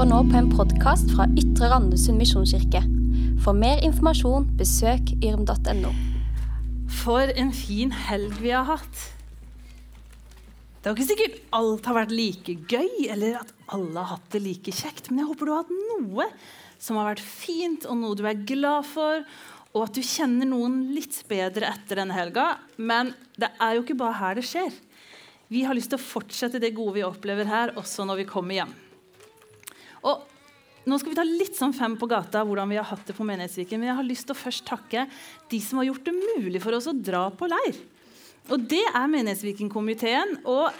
hører nå på en podkast fra Ytre Randesund misjonskirke. For mer informasjon, besøk yrm.no. For en fin helg vi har hatt. Det er jo ikke sikkert alt har vært like gøy, eller at alle har hatt det like kjekt, men jeg håper du har hatt noe som har vært fint, og noe du er glad for, og at du kjenner noen litt bedre etter denne helga. Men det er jo ikke bare her det skjer. Vi har lyst til å fortsette det gode vi opplever her, også når vi kommer hjem. Og nå skal vi ta litt sånn fem på gata hvordan vi har hatt det på Menighetsviken. Men jeg har lyst til å først takke de som har gjort det mulig for oss å dra på leir. Og det er Menighetsviken-komiteen. Og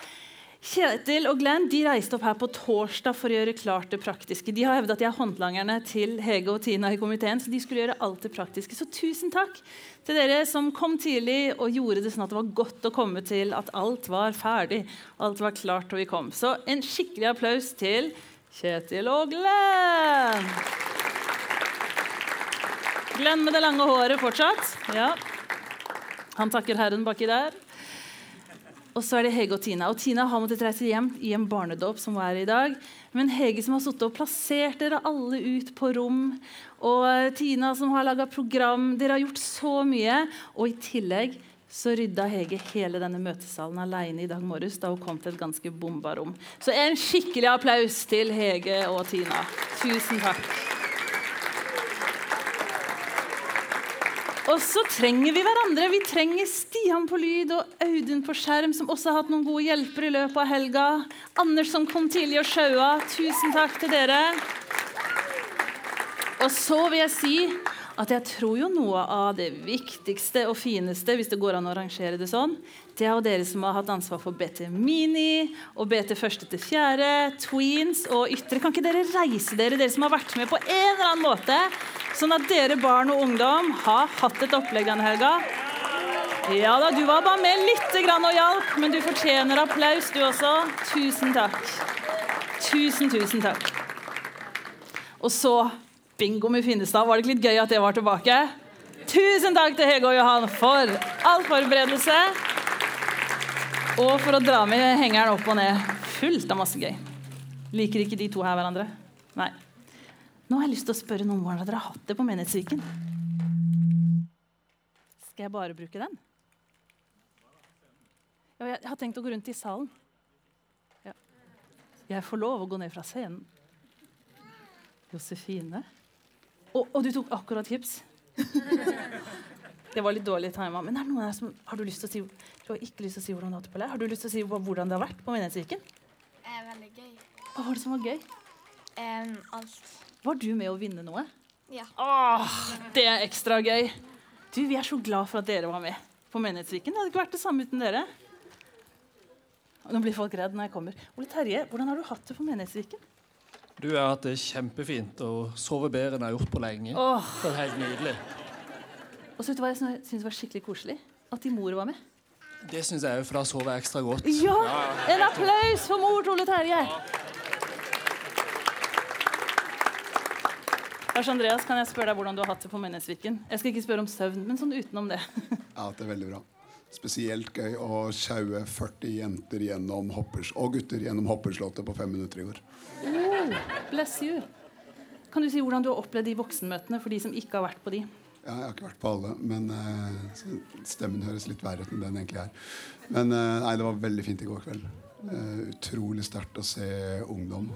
Kjetil og Glenn de reiste opp her på torsdag for å gjøre klart det praktiske. De har hevda at de er håndlangerne til Hege og Tina i komiteen, så de skulle gjøre alt det praktiske. Så tusen takk til dere som kom tidlig og gjorde det sånn at det var godt å komme til at alt var ferdig. Alt var klart og vi kom. Så en skikkelig applaus til Kjetil og Glenn. Glenn med det lange håret fortsatt. Ja. Han takker Herren baki der. Og så er det Hege og Tina. Og Tina har måttet reise hjem i en barnedåp som var i dag. Men Hege som har sittet og plassert dere alle ut på rom. Og Tina som har laga program. Dere har gjort så mye. Og i tillegg så rydda Hege hele denne møtesalen alene i dag morges da hun kom til et ganske bomba rom. Så en skikkelig applaus til Hege og Tina. Tusen takk. Og så trenger vi hverandre. Vi trenger Stian på lyd og Audun på skjerm, som også har hatt noen gode hjelpere i løpet av helga. Anders som kom tidlig og sjaua. Tusen takk til dere. Og så vil jeg si at jeg tror jo noe av det viktigste og fineste, hvis det går an å rangere det sånn, det er jo dere som har hatt ansvar for BT Mini og BT første til fjerde, Tweens og Ytre. Kan ikke dere reise dere, dere som har vært med på en eller annen måte, sånn at dere barn og ungdom har hatt et opplegg denne helga? Ja da, du var bare med litt grann og hjalp, men du fortjener applaus, du også. Tusen takk. Tusen, tusen takk. Og så bingo med Finnestad. Var det ikke litt gøy at det var tilbake? Tusen takk til Hege og Johan for all forberedelse. Og for å dra med hengeren opp og ned. Fullt av masse gøy. Liker ikke de to her hverandre? Nei. Nå har jeg lyst til å spørre noen hvordan dere har hatt det på Menighetsviken. Skal jeg bare bruke den? Ja, jeg har tenkt å gå rundt i salen. Ja. Jeg får lov å gå ned fra scenen. Josefine. Og, og, du tok akkurat chips. det var litt dårlig tima. Men er det noen her som, har du lyst til å si du har ikke lyst til å si hvordan du har det på leir? Har du lyst til å si hvordan det har vært på Menighetsviken? Eh, veldig gøy. Hva var det som var gøy? Eh, alt. Var du med å vinne noe? Ja. Åh, det er ekstra gøy. Du, Vi er så glad for at dere var med på Menighetsviken. Det hadde ikke vært det samme uten dere. Nå blir folk redd når jeg kommer. Ole Terje, hvordan har du hatt det på Menighetsviken? Du har hatt det kjempefint og sover bedre enn jeg har gjort på lenge. Åh. Det er helt nydelig. Og så vet du hva jeg syns var skikkelig koselig? At din mor var med. Det syns jeg òg, for da sover jeg ekstra godt. Ja! En applaus for mor Ole Terje. Lars Andreas, kan jeg spørre deg hvordan du har hatt det på Menighetsviken? Jeg skal ikke spørre om søvn, men sånn utenom det. Ja, det er veldig bra. Spesielt gøy å sjaue 40 jenter gjennom hoppers, og gutter gjennom Hopperslottet på fem minutter i går. Oh, bless you. Kan du si hvordan du har opplevd de voksenmøtene for de som ikke har vært på de? Ja, jeg har ikke vært på alle, men uh, stemmen høres litt verre ut enn den egentlig er. Men uh, nei, det var veldig fint i går kveld. Uh, utrolig sterkt å se ungdom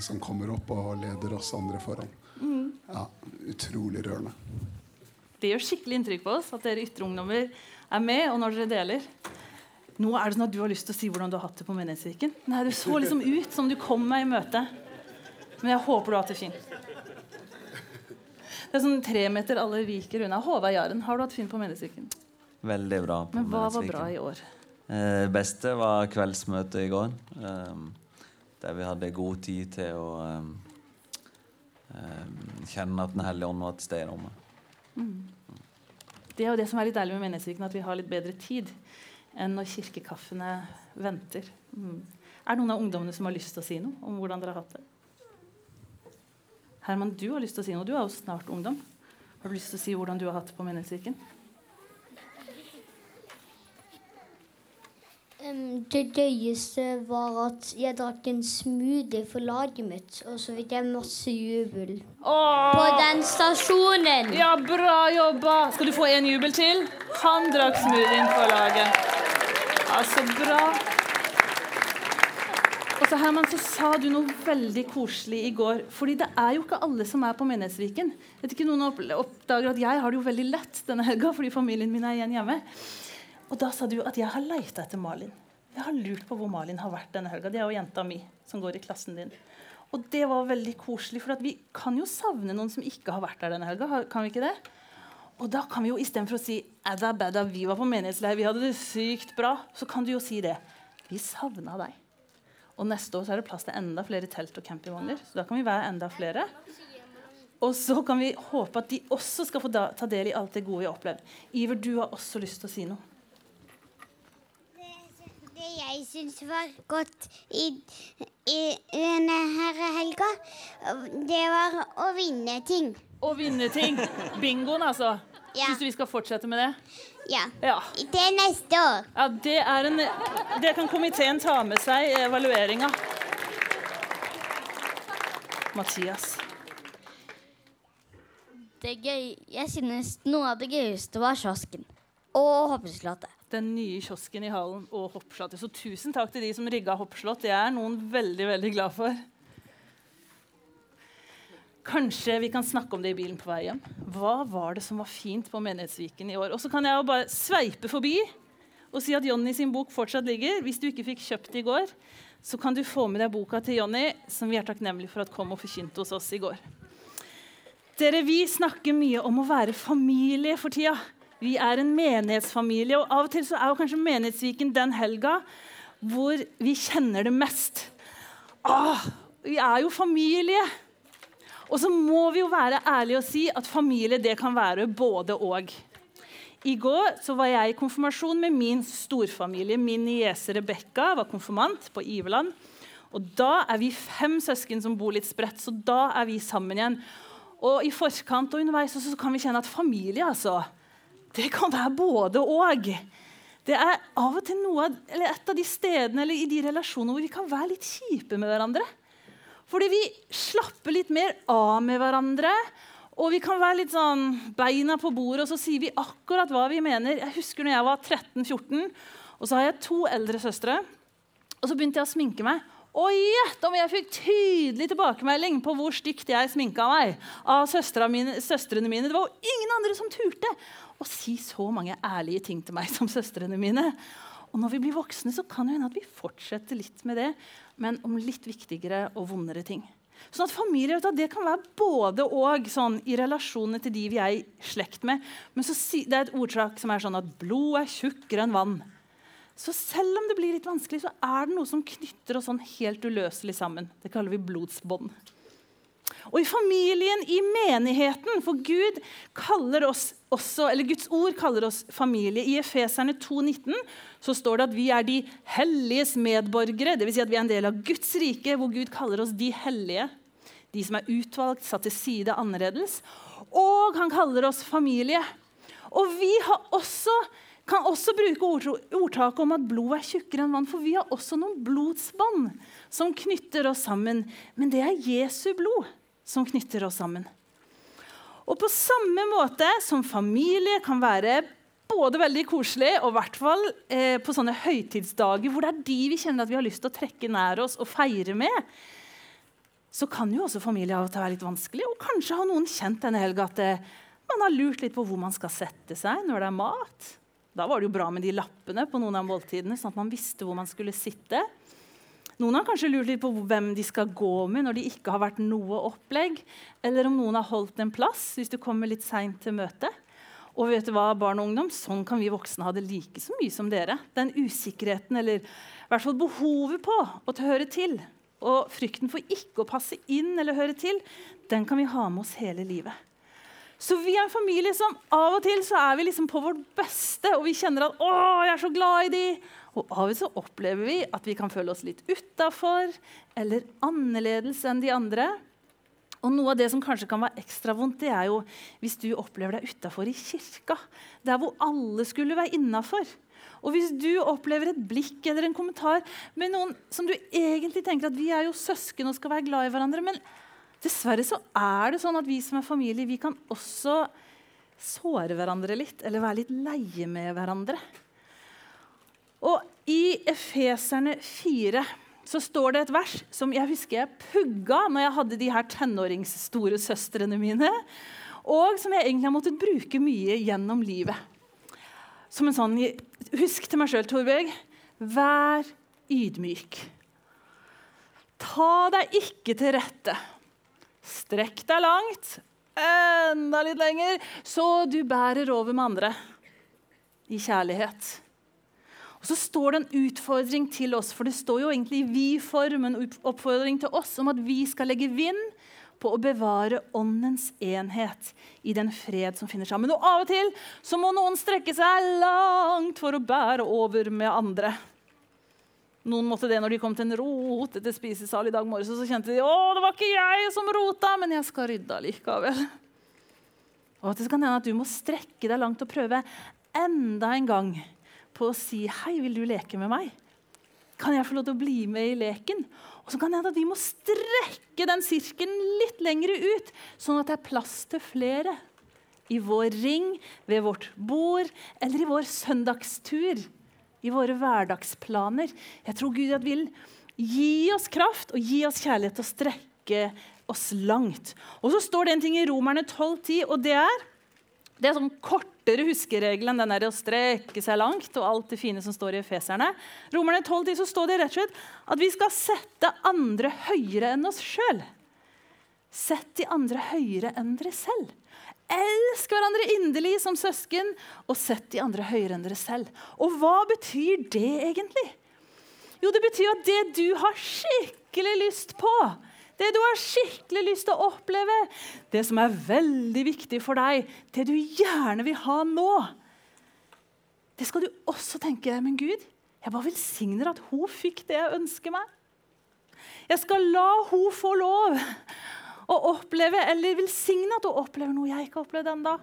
som kommer opp og leder oss andre foran. Mm. Ja, Utrolig rørende. Det gjør skikkelig inntrykk på oss at dere ytre ungdommer er med, og når dere deler. Nå er det sånn at du har lyst til å si hvordan du har hatt det på Menighetsviken. Nei, Du så liksom ut som du kom meg i møte. Men jeg håper du har hatt det fint. Det er sånn tre meter alle viker unna. Håvard Jaren, har du hatt fint på Menighetsviken? Veldig bra. på Men hva var bra i år? Eh, beste var kveldsmøtet i går. Eh, der vi hadde god tid til å um, kjenne at Den hellige ånd var til stede i rommet. Mm. Det er jo det som er litt deilig med Menighetsviken, at vi har litt bedre tid enn når kirkekaffene venter. Mm. Er det noen av ungdommene som har lyst til å si noe om hvordan dere har hatt det? Herman, du har lyst til å si noe. Du er jo snart ungdom. Har du lyst til å si hvordan du har hatt det på Menighetskirken? Det gøyeste var at jeg drakk en smoothie for laget mitt, og så fikk jeg masse jubel Åh! på den stasjonen. Ja, bra jobba! Skal du få en jubel til? Han drakk smoothien for laget. Altså, så bra. Og så Herman, så sa du noe veldig koselig i går. Fordi det er jo ikke alle som er på Menighetsviken. Vet ikke noen oppdager at Jeg har det jo veldig lett denne helga fordi familien min er igjen hjemme. Og da sa du at jeg har leita etter Malin. Jeg har lurt på hvor Malin har vært denne helga. Det er jo jenta mi som går i klassen din. Og det var veldig koselig, for vi kan jo savne noen som ikke har vært der denne helga. Kan vi ikke det? Og da kan vi jo istedenfor å si Adda badda, vi var på menighetsleir, vi hadde det sykt bra, så kan du jo si det. Vi savna deg. Og neste år så er det plass til enda flere telt og campingvogner. Så da kan vi være enda flere. Og så kan vi håpe at de også skal få da, ta del i alt det gode vi har opplevd. Iver, du har også lyst til å si noe. Det jeg syns var godt i, i denne her helga, det var å vinne ting. Å vinne ting. Bingoen, altså. Ja. Syns du vi skal fortsette med det? Ja. Ja. er neste år. Ja, det, er en, det kan komiteen ta med seg i evalueringa. Mathias. Det gøy, jeg synes noe av det gøyeste var kiosken. Og hoppeslottet. Den nye kiosken i hallen og hoppslottet. Så tusen takk til de som rigga hoppslott. Det er noen veldig, veldig glad for. Kanskje vi kan snakke om det i bilen på vei hjem. Hva var det som var fint på Menighetsviken i år? Og så kan jeg jo bare sveipe forbi og si at Jonny sin bok fortsatt ligger. Hvis du ikke fikk kjøpt det i går, så kan du få med deg boka til Jonny, som vi er takknemlige for at kom og forkynte hos oss i går. Dere, Vi snakker mye om å være familie for tida. Vi er en menighetsfamilie, og av og til så er jo kanskje Menighetsviken den helga hvor vi kjenner det mest. Åh, vi er jo familie. Og så må vi jo være ærlige og si at familie det kan være både og. I går så var jeg i konfirmasjon med min storfamilie. Min niese Rebekka var konfirmant på Iveland. Og da er vi fem søsken som bor litt spredt, så da er vi sammen igjen. Og i forkant og underveis så kan vi kjenne at familie, altså, det kan være både og. Det er av og til noe, eller et av de stedene eller i de relasjonene hvor vi kan være litt kjipe med hverandre. Fordi vi slapper litt mer av med hverandre. Og vi kan være litt sånn beina på bordet, og så sier vi akkurat hva vi mener. Jeg husker når jeg var 13-14, og så har jeg to eldre søstre. Og så begynte jeg å sminke meg. Og gjett om jeg fikk tydelig tilbakemelding på hvor stygt jeg sminka meg av mine, søstrene mine. Det var jo ingen andre som turte å si så mange ærlige ting til meg som søstrene mine. Og når vi blir voksne, så kan det hende at vi fortsetter litt med det, men om litt viktigere og vondere ting. Sånn at familie det kan være både og sånn, i relasjonene til de vi er i slekt med. Men si, det er et ordtrakk som er sånn at blod er tjukkere enn vann. Så selv om det blir litt vanskelig, så er det noe som knytter oss sånn helt uløselig sammen. Det kaller vi blodsbånd. Og i familien, i menigheten, for Gud kaller oss også, eller Guds ord kaller oss familie. I Efeserne 2,19 så står det at vi er de helliges medborgere. Dvs. Si at vi er en del av Guds rike, hvor Gud kaller oss de hellige. De som er utvalgt, satt til side annerledes. Og han kaller oss familie. Og vi også, kan også bruke ordtaket om at blod er tjukkere enn vann, for vi har også noen blodsbånd som knytter oss sammen. Men det er Jesu blod som knytter oss sammen. Og på samme måte som familie kan være både veldig koselig og i hvert fall eh, på sånne høytidsdager hvor det er de vi kjenner at vi har lyst til å trekke nær oss og feire med, så kan jo også familie av og til være litt vanskelig. Og kanskje har noen kjent denne helga at eh, man har lurt litt på hvor man skal sette seg når det er mat. Da var det jo bra med de lappene på noen av måltidene, sånn at man visste hvor man skulle sitte. Noen har kanskje lurt litt på hvem de skal gå med når de ikke har vært noe opplegg, eller om noen har holdt en plass hvis du kommer litt seint til møtet. Og vet du hva, barn og ungdom, sånn kan vi voksne ha det like så mye som dere. Den usikkerheten, eller i hvert fall behovet på å høre til, og frykten for ikke å passe inn eller høre til, den kan vi ha med oss hele livet. Så vi er en familie som av og til så er vi liksom på vårt beste, og vi kjenner at 'Å, jeg er så glad i de'. Og av og til opplever vi at vi kan føle oss litt utafor eller annerledes enn de andre. Og noe av det som kanskje kan være ekstra vondt, det er jo hvis du opplever deg utafor i kirka. Der hvor alle skulle være innafor. Og hvis du opplever et blikk eller en kommentar med noen som du egentlig tenker at vi er jo søsken og skal være glad i hverandre, men dessverre så er det sånn at vi som er familie, vi kan også såre hverandre litt eller være litt leie med hverandre. Og i Efeserne 4 så står det et vers som jeg husker jeg pugga når jeg hadde de her tenåringsstore søstrene mine, og som jeg egentlig har måttet bruke mye gjennom livet. Som en sånn Husk til meg sjøl, Torbjørg. Vær ydmyk. Ta deg ikke til rette. Strekk deg langt, enda litt lenger, så du bærer over med andre i kjærlighet. Og Så står det en utfordring til oss, for det står jo egentlig i vi-form en oppfordring til oss om at vi skal legge vind på å bevare åndens enhet i den fred som finner sammen. Og av og til så må noen strekke seg langt for å bære over med andre. Noen måtte det når de kom til en rotete spisesal i dag morges. Så kjente de å, det var ikke jeg som rota, men jeg skal rydde likevel. Og at det kan hende at du må strekke deg langt og prøve enda en gang på å si 'Hei, vil du leke med meg?' Kan jeg få lov til å bli med i leken? Og så kan det hende at vi må strekke den sirkelen litt lengre ut, sånn at det er plass til flere. I vår ring, ved vårt bord eller i vår søndagstur. I våre hverdagsplaner. Jeg tror Gud vil gi oss kraft og gi oss kjærlighet til å strekke oss langt. Og så står det en ting i Romerne 12,10, og det er det er sånn kortere huskeregel enn den der å strekke seg langt og alt det fine som står i Efeserne. Romerne 12, så står det rett og slett at vi skal sette andre høyere enn oss sjøl. Sett de andre høyere enn dere selv. Elsk hverandre inderlig som søsken, og sett de andre høyere enn dere selv. Og hva betyr det egentlig? Jo, det betyr at det du har skikkelig lyst på, det du har skikkelig lyst til å oppleve, det som er veldig viktig for deg, det du gjerne vil ha nå. Det skal du også tenke Men Gud, jeg bare velsigner at hun fikk det jeg ønsker meg. Jeg skal la hun få lov å oppleve, eller velsigne at hun opplever noe jeg ikke har opplevd ennå.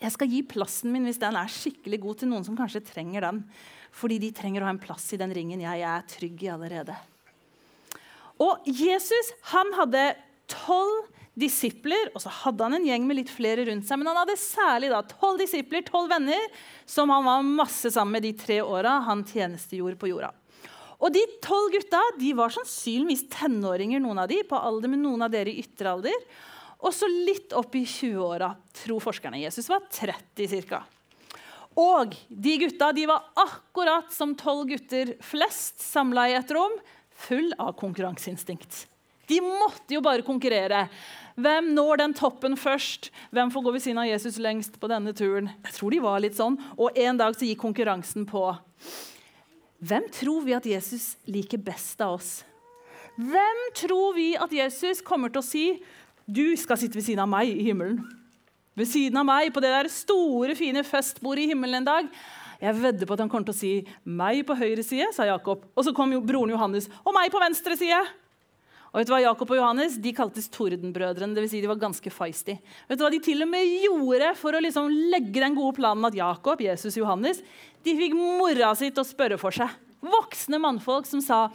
Jeg skal gi plassen min hvis den er skikkelig god, til noen som kanskje trenger den. Fordi de trenger å ha en plass i den ringen jeg er trygg i allerede. Og Jesus han hadde tolv disipler, og så hadde han en gjeng med litt flere rundt seg. Men han hadde særlig tolv disipler, tolv venner, som han var masse sammen med de tre åra han tjenestegjorde på jorda. Og De tolv gutta de var sannsynligvis tenåringer, noen av de, på alder med noen av dere i ytre alder. Og så litt opp i 20-åra, tror forskerne. Jesus var 30 ca. Og de gutta de var akkurat som tolv gutter flest samla i et rom full av konkurranseinstinkt. De måtte jo bare konkurrere. Hvem når den toppen først? Hvem får gå ved siden av Jesus lengst på denne turen? Jeg tror de var litt sånn. Og en dag så gikk konkurransen på. Hvem tror vi at Jesus liker best av oss? Hvem tror vi at Jesus kommer til å si du skal sitte ved siden av meg i himmelen? Ved siden av meg på det der store, fine festbordet i himmelen en dag. Jeg vedder på at han kommer til å si 'meg på høyre side', sa Jakob. Og så kom jo broren Johannes 'og meg på venstre side'. Og vet du hva Jakob og Johannes de kaltes tordenbrødrene. Det vil si de var ganske feisty. Vet du hva de til og med gjorde for å liksom legge den gode planen at Jakob, Jesus Johannes de fikk mora si til å spørre for seg. Voksne mannfolk som sa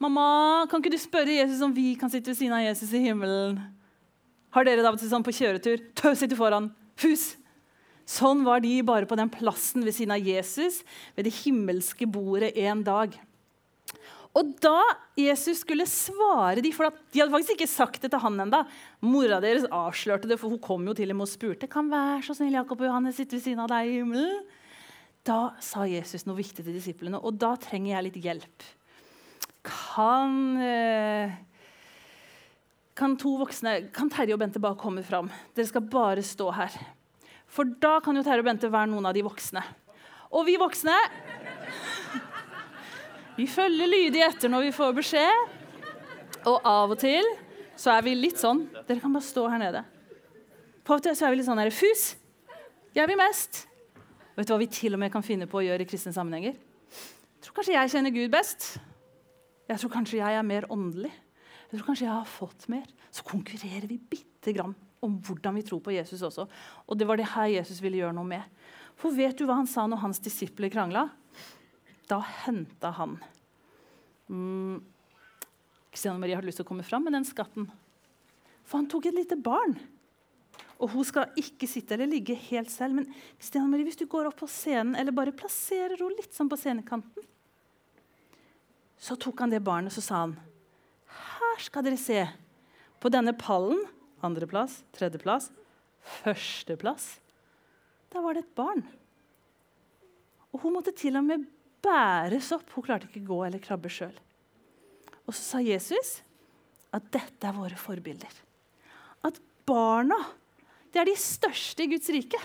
'Mamma, kan ikke du spørre Jesus om vi kan sitte ved siden av Jesus i himmelen?' Har dere da sånn på kjøretur? Tøv sitter foran. Fus! Sånn var de bare på den plassen ved siden av Jesus, ved det himmelske bordet en dag. Og da Jesus skulle svare dem, for De hadde faktisk ikke sagt det til han enda. Mora deres avslørte det, for hun kom jo til dem og spurte kan være så snill Jakob og Johannes sitte ved siden av deg i himmelen. Da sa Jesus noe viktig til disiplene, og da trenger jeg litt hjelp. Kan, eh, kan to voksne, kan Terje og Bente bare komme fram? Dere skal bare stå her. For da kan jo Terje og Bente være noen av de voksne. Og vi voksne Vi følger lydig etter når vi får beskjed. Og av og til så er vi litt sånn Dere kan bare stå her nede. På og til så er vi litt sånn her Fus! Jeg vil mest. Vet du hva vi til og med kan finne på å gjøre i kristne sammenhenger? Jeg tror kanskje jeg kjenner Gud best. Jeg tror kanskje jeg er mer åndelig. Jeg tror kanskje jeg har fått mer. Så konkurrerer vi bitte grann om hvordan vi tror på Jesus også. Og det var det her Jesus ville gjøre noe med. For vet du hva han sa når hans disipler krangla? Da henta han mm, og Marie hadde lyst til å komme fram med den skatten. For han tok et lite barn. Og hun skal ikke sitte eller ligge helt selv. Men Kristiane Marie, hvis du går opp på scenen, eller bare plasserer henne litt sånn på scenekanten Så tok han det barnet og så sa han, her skal dere se. På denne pallen, andreplass, tredjeplass, førsteplass, der var det et barn. Og hun måtte til og med bæres opp. Hun klarte ikke gå eller krabbe sjøl. Og så sa Jesus at dette er våre forbilder. At barna det er de største i Guds rike.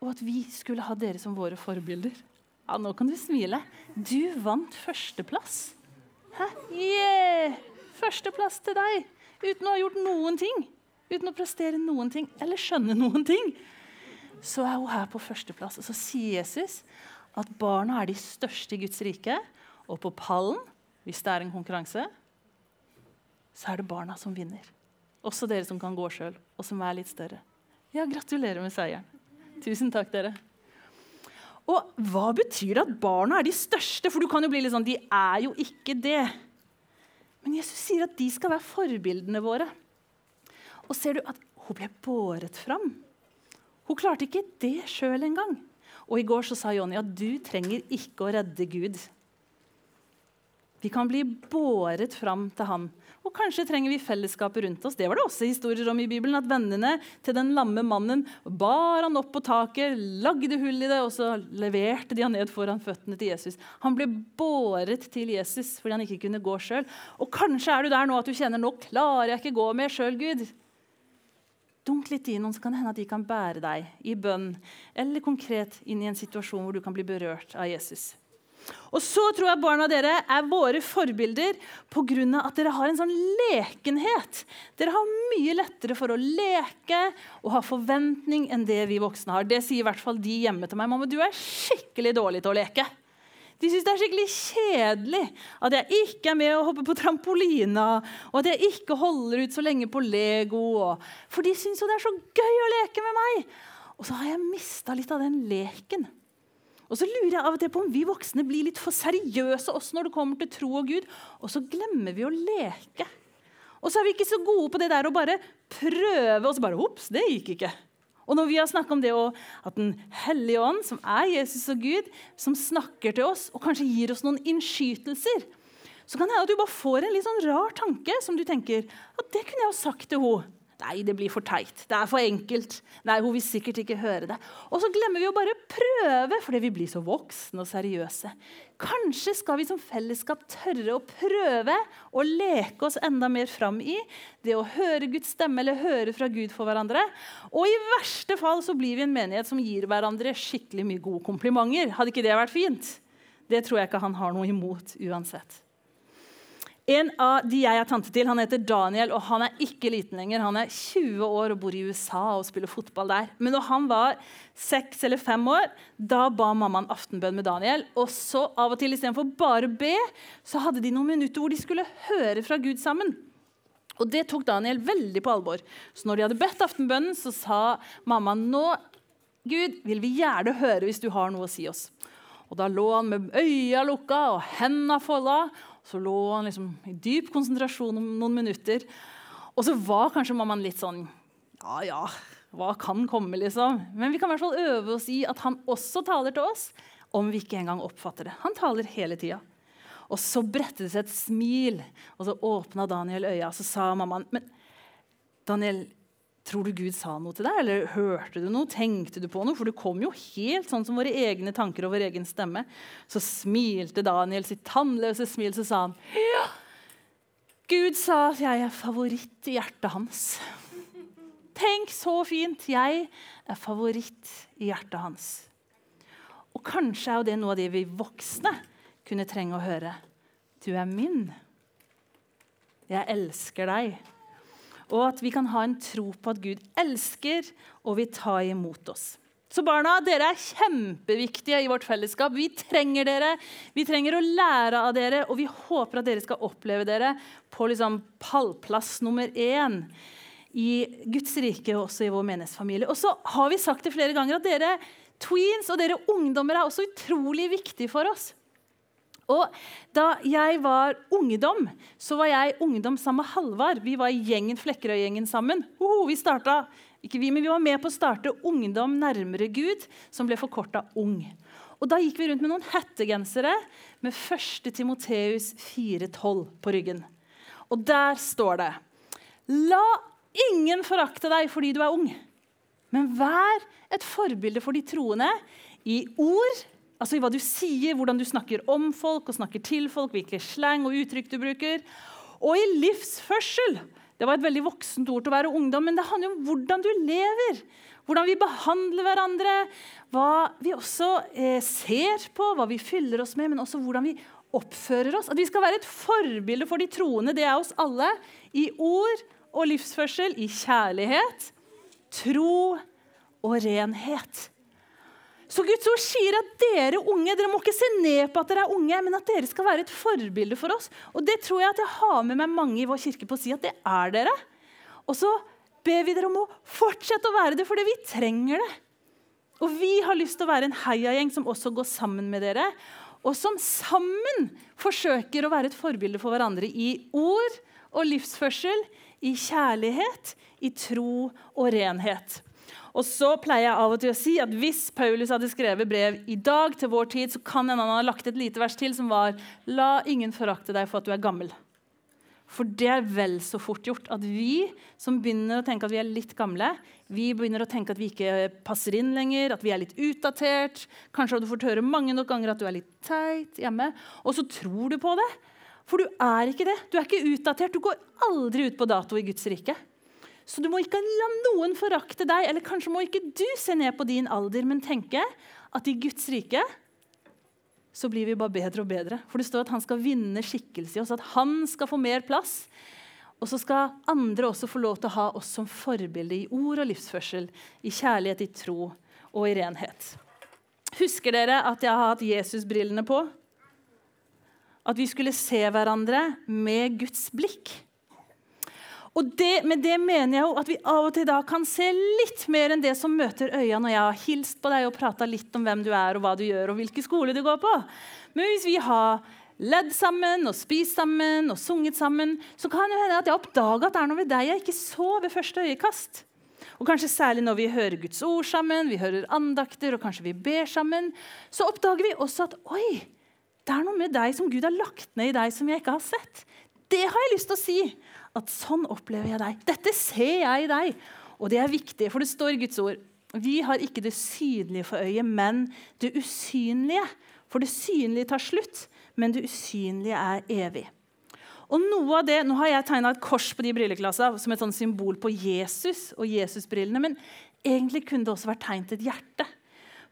Og at vi skulle ha dere som våre forbilder. Ja, Nå kan du smile. Du vant førsteplass. Hæ? Yeah! Førsteplass til deg. Uten å ha gjort noen ting. Uten å prestere noen ting eller skjønne noen ting. Så er hun her på førsteplass. Og så sier Jesus at barna er de største i Guds rike. Og på pallen, hvis det er en konkurranse, så er det barna som vinner. Også dere som kan gå sjøl, og som er litt større. Ja, gratulerer med seieren. Tusen takk, dere. Og hva betyr det at barna er de største? For du kan jo bli litt sånn De er jo ikke det. Men Jesus sier at de skal være forbildene våre. Og ser du at hun ble båret fram? Hun klarte ikke det sjøl engang. Og i går så sa Jonny at du trenger ikke å redde Gud. Vi kan bli båret fram til han. Og kanskje trenger vi fellesskapet rundt oss. Det var det også historier om i Bibelen, at Vennene til den lamme mannen bar han opp på taket, lagde hull i det, og så leverte de han ned foran føttene til Jesus. Han ble båret til Jesus fordi han ikke kunne gå sjøl. Og kanskje er du der nå at du kjenner nå klarer jeg ikke gå mer sjøl, Gud. Dunk litt i noen, så kan det hende at de kan bære deg i bønn eller konkret inn i en situasjon hvor du kan bli berørt av Jesus. Og så tror jeg barna dere er våre forbilder pga. at dere har en sånn lekenhet. Dere har mye lettere for å leke og ha forventning enn det vi voksne har. Det sier i hvert fall de hjemme til meg. Mamma, du er skikkelig dårlig til å leke. De syns det er skikkelig kjedelig at jeg ikke er med og hopper på trampolina, og at jeg ikke holder ut så lenge på Lego. For de syns jo det er så gøy å leke med meg. Og så har jeg mista litt av den leken. Og så lurer jeg av og til på om vi voksne blir litt for seriøse også når det kommer til tro og Gud, og så glemmer vi å leke. Og så er vi ikke så gode på det der å bare prøve, og så bare Ops, det gikk ikke. Og når vi har snakka om det at Den hellige ånd, som er Jesus og Gud, som snakker til oss og kanskje gir oss noen innskytelser, så kan det hende at du bare får en litt sånn rar tanke som du tenker at det kunne jeg ha sagt til henne. Nei, det blir for teit. Det er for enkelt. Nei, Hun vil sikkert ikke høre det. Og så glemmer vi å bare prøve, fordi vi blir så voksne og seriøse. Kanskje skal vi som fellesskap tørre å prøve å leke oss enda mer fram i det å høre Guds stemme eller høre fra Gud for hverandre. Og i verste fall så blir vi en menighet som gir hverandre skikkelig mye gode komplimenter. Hadde ikke det vært fint? Det tror jeg ikke han har noe imot uansett. En av de jeg er tante til, han heter Daniel, og han er ikke liten lenger. Han er 20 år og bor i USA og spiller fotball der. Men når han var seks eller fem år, da ba mammaen aftenbønn med Daniel. Og så av og til istedenfor bare be, så hadde de noen minutter hvor de skulle høre fra Gud sammen. Og det tok Daniel veldig på alvor. Så når de hadde bedt aftenbønnen, så sa mamma nå, Gud, vil vi gjerne høre hvis du har noe å si oss. Og da lå han med øya lukka og henda folda så lå han liksom i dyp konsentrasjon om noen minutter. Og så var kanskje mammaen litt sånn Ja, ja, hva kan komme, liksom? Men vi kan i hvert fall øve oss i at han også taler til oss, om vi ikke engang oppfatter det. Han taler hele tida. Og så bredte det seg et smil, og så åpna Daniel øya. og Så sa mammaen Men Daniel, Tror du Gud sa noe til deg, eller hørte du noe? Tenkte du på noe? For det kom jo helt sånn som våre egne tanker og vår egen stemme. Så smilte Daniel sitt tannløse smil, så sa han ja, Gud sa at jeg er favoritt i hjertet hans. Tenk så fint! Jeg er favoritt i hjertet hans. Og kanskje er jo det noe av det vi voksne kunne trenge å høre. Du er min. Jeg elsker deg og at vi kan ha en tro på at Gud elsker og vil ta imot oss. Så barna, dere er kjempeviktige i vårt fellesskap. Vi trenger dere. Vi trenger å lære av dere, og vi håper at dere skal oppleve dere på liksom pallplass nummer én i Guds rike og også i vår menighetsfamilie. Og så har vi sagt det flere ganger at dere, tweens og dere ungdommer er også utrolig viktig for oss. Og Da jeg var ungdom, så var jeg ungdom sammen med Halvard. Vi var i gjengen Flekkerøy-gjengen sammen. Oho, vi starta, ikke vi, men vi var med på å starte Ungdom nærmere Gud, som ble forkorta Ung. Og Da gikk vi rundt med noen hettegensere med 1. Timoteus 4,12 på ryggen. Og der står det La ingen forakte deg fordi du er ung, men vær et forbilde for de troende i ord, altså i hva du sier, hvordan du snakker om folk og snakker til folk, hvilke slang og uttrykk du bruker, og i livsførsel. Det var et veldig voksent ord til å være ungdom, men det handler om hvordan du lever. Hvordan vi behandler hverandre, hva vi også eh, ser på, hva vi fyller oss med, men også hvordan vi oppfører oss. At vi skal være et forbilde for de troende, det er oss alle. I ord og livsførsel, i kjærlighet, tro og renhet. Så Guds ord sier at dere unge dere må ikke se ned på at dere er unge, men at dere skal være et forbilde for oss. Og det tror jeg at jeg har med meg mange i vår kirke på å si at det er dere. Og så ber vi dere om å fortsette å være det fordi vi trenger det. Og vi har lyst til å være en heiagjeng som også går sammen med dere, og som sammen forsøker å være et forbilde for hverandre i ord og livsførsel, i kjærlighet, i tro og renhet. Og så pleier jeg av og til å si at Hvis Paulus hadde skrevet brev i dag til vår tid, så kan en annen ha lagt et lite vers til som var La ingen forakte deg for at du er gammel. For det er vel så fort gjort at vi som begynner å tenke at vi er litt gamle, vi begynner å tenke at vi ikke passer inn lenger, at vi er litt utdatert. Kanskje har du fått høre mange nok ganger at du er litt teit hjemme. Og så tror du på det. For du er ikke det. Du er ikke utdatert. Du går aldri ut på dato i Guds rike. Så du må ikke la noen forakte deg, eller kanskje må ikke du se ned på din alder, men tenke at i Guds rike så blir vi bare bedre og bedre. For det står at han skal vinne skikkelse i oss, at han skal få mer plass. Og så skal andre også få lov til å ha oss som forbilde i ord og livsførsel, i kjærlighet, i tro og i renhet. Husker dere at jeg har hatt Jesusbrillene på? At vi skulle se hverandre med Guds blikk. Og det, Med det mener jeg jo at vi av og til da kan se litt mer enn det som møter øya når jeg har hilst på deg og prata litt om hvem du er og hva du gjør og hvilken skole du går på. Men hvis vi har ledd sammen og spist sammen og sunget sammen, så kan det hende at jeg oppdaga at det er noe ved deg jeg ikke så ved første øyekast. Og kanskje særlig når vi hører Guds ord sammen, vi hører andakter og kanskje vi ber sammen, så oppdager vi også at oi, det er noe med deg som Gud har lagt ned i deg som jeg ikke har sett. Det har jeg lyst til å si at sånn opplever jeg deg. Dette ser jeg i deg. Og det er viktig, for det står i Guds ord vi har ikke det synlige for øyet, men det usynlige. For det synlige tar slutt, men det usynlige er evig. Og noe av det, Nå har jeg tegna et kors på de brilleklassa som et sånn symbol på Jesus og Jesusbrillene, men egentlig kunne det også vært tegnet et hjerte.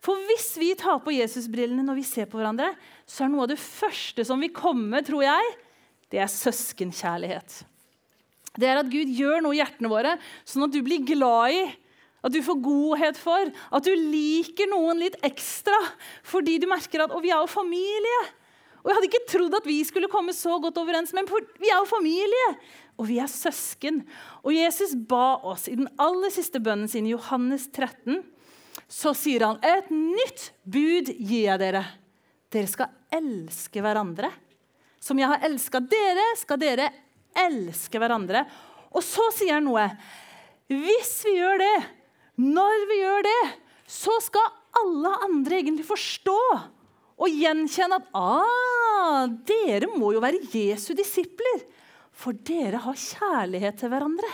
For hvis vi tar på Jesusbrillene når vi ser på hverandre, så er noe av det første som vil komme, tror jeg, det er søskenkjærlighet det er at Gud gjør noe i hjertene våre, sånn at du blir glad i, at du får godhet for, at du liker noen litt ekstra fordi du merker at vi er jo familie. Og Jeg hadde ikke trodd at vi skulle komme så godt overens, men vi er jo familie. Og vi er søsken. Og Jesus ba oss i den aller siste bønnen sin, Johannes 13, så sier han et nytt bud gir jeg dere. Dere skal elske hverandre. Som jeg har elska dere, skal dere elske hverandre. Og så sier han noe. Hvis vi gjør det, når vi gjør det, så skal alle andre egentlig forstå og gjenkjenne at ah, dere må jo være Jesu disipler, for dere har kjærlighet til hverandre.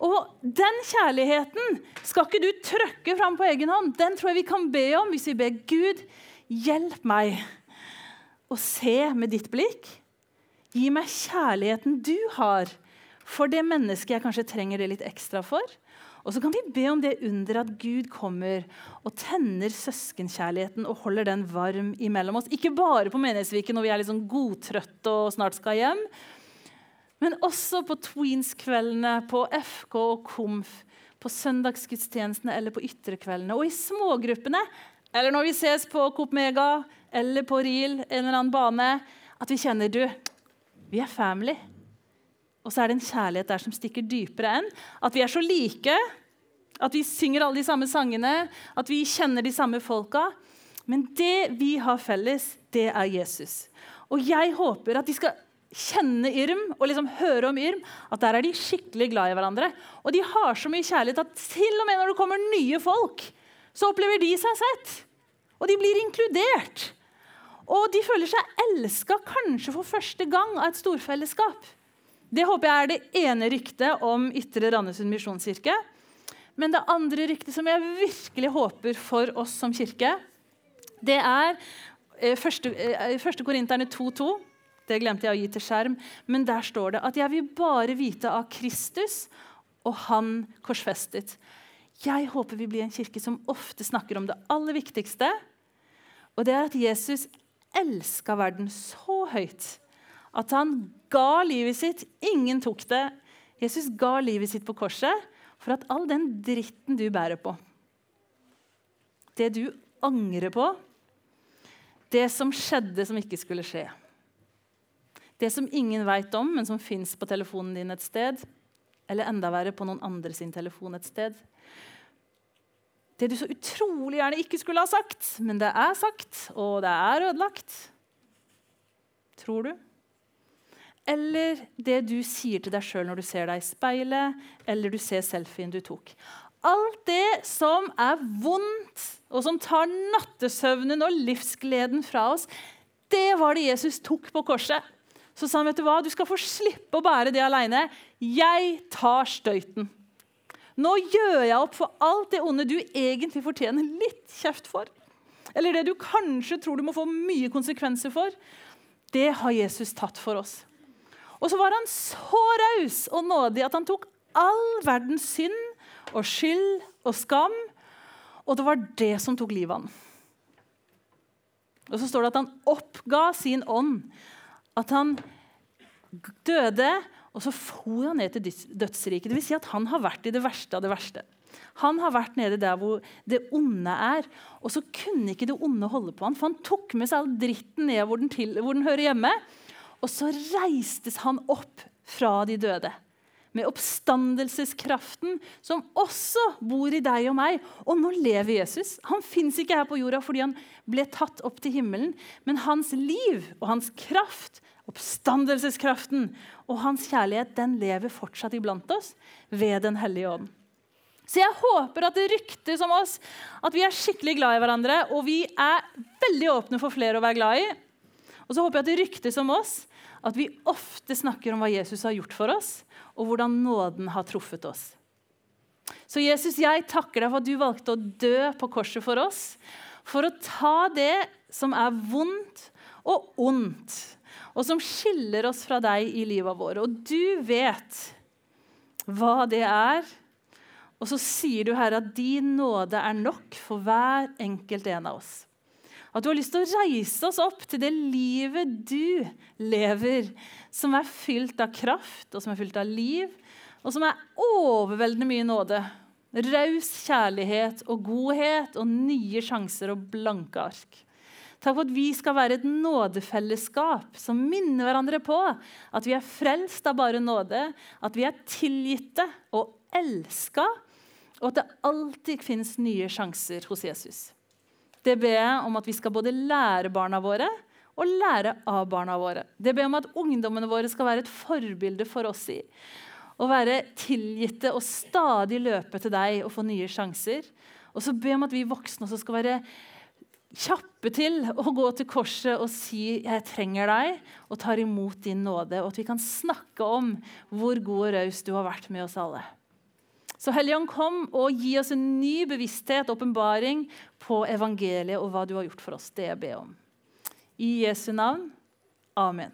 Og den kjærligheten skal ikke du trøkke fram på egen hånd. Den tror jeg vi kan be om hvis vi ber Gud, hjelp meg å se med ditt blikk Gi meg kjærligheten du har for det mennesket jeg kanskje trenger det litt ekstra for. Og så kan vi be om det under at Gud kommer og tenner søskenkjærligheten og holder den varm imellom oss. Ikke bare på Menighetsviken når vi er litt sånn godtrøtte og snart skal hjem, men også på Tweens-kveldene, på FK og KOMF, på søndagsgudstjenestene eller på ytrekveldene. Og i smågruppene, eller når vi ses på Coop Mega eller på RIL, en eller annen bane, at vi kjenner du, vi er family. Og så er det en kjærlighet der som stikker dypere enn at vi er så like at vi synger alle de samme sangene, at vi kjenner de samme folka. Men det vi har felles, det er Jesus. Og jeg håper at de skal kjenne Irm og liksom høre om Irm, at der er de skikkelig glad i hverandre. Og de har så mye kjærlighet at til og med når det kommer nye folk, så opplever de seg sett. Og de blir inkludert. Og de føler seg elska kanskje for første gang av et storfellesskap. Det håper jeg er det ene ryktet om Ytre Randesund misjonskirke. Men det andre ryktet som jeg virkelig håper for oss som kirke, det er eh, første, eh, første Korinterne 2.2. Det glemte jeg å gi til skjerm. Men der står det at 'jeg vil bare vite av Kristus og Han korsfestet'. Jeg håper vi blir en kirke som ofte snakker om det aller viktigste. Og det er at Jesus elska verden så høyt at han ga livet sitt. Ingen tok det. Jesus ga livet sitt på korset for at all den dritten du bærer på, det du angrer på, det som skjedde som ikke skulle skje, det som ingen veit om, men som fins på telefonen din et sted, eller enda verre på noen andre sin telefon et sted. Det du så utrolig gjerne ikke skulle ha sagt, men det er sagt, og det er ødelagt. Tror du? Eller det du sier til deg sjøl når du ser deg i speilet, eller du ser selfien du tok. Alt det som er vondt, og som tar nattesøvnen og livsgleden fra oss, det var det Jesus tok på korset. Så sa han, vet du hva, du skal få slippe å bære det aleine. Jeg tar støyten. Nå gjør jeg opp for alt det onde du egentlig fortjener litt kjeft for. Eller det du kanskje tror du må få mye konsekvenser for. Det har Jesus tatt for oss. Og så var han så raus og nådig at han tok all verdens synd og skyld og skam. Og det var det som tok livet av han. Og så står det at han oppga sin ånd. At han døde, og så for han ned til dødsriket. Dvs. Si at han har vært i det verste av det verste. Han har vært nede der hvor det onde er. Og så kunne ikke det onde holde på han, for han tok med seg all dritten ned hvor den, til, hvor den hører hjemme. Og så reistes han opp fra de døde. Med oppstandelseskraften som også bor i deg og meg. Og nå lever Jesus. Han fins ikke her på jorda fordi han ble tatt opp til himmelen. Men hans liv og hans kraft, oppstandelseskraften og hans kjærlighet, den lever fortsatt iblant oss ved Den hellige ånd. Så jeg håper at det ryktes om oss at vi er skikkelig glad i hverandre, og vi er veldig åpne for flere å være glad i. Og så håper jeg at det ryktes om oss at vi ofte snakker om hva Jesus har gjort for oss, og hvordan nåden har truffet oss. Så Jesus, jeg takker deg for at du valgte å dø på korset for oss. For å ta det som er vondt og ondt, og som skiller oss fra deg i livet vårt. Og du vet hva det er. Og så sier du, Herre, at din nåde er nok for hver enkelt en av oss. At du har lyst til å reise oss opp til det livet du lever, som er fylt av kraft og som er fylt av liv, og som er overveldende mye nåde. Raus kjærlighet og godhet og nye sjanser og blanke ark. Takk for at vi skal være et nådefellesskap som minner hverandre på at vi er frelst av bare nåde, at vi er tilgitte og elska, og at det alltid fins nye sjanser hos Jesus. Det ber jeg om at vi skal både lære barna våre og lære av barna våre. Det ber jeg om at ungdommene våre skal være et forbilde for oss i. Å være tilgitte og stadig løpe til deg og få nye sjanser. Og så ber jeg om at vi voksne også skal være kjappe til å gå til korset og si 'jeg trenger deg', og tar imot din nåde. Og at vi kan snakke om hvor god og raus du har vært med oss alle. Så Helligånd, kom og gi oss en ny bevissthet, åpenbaring, på evangeliet og hva du har gjort for oss. Det jeg ber om. I Jesu navn. Amen.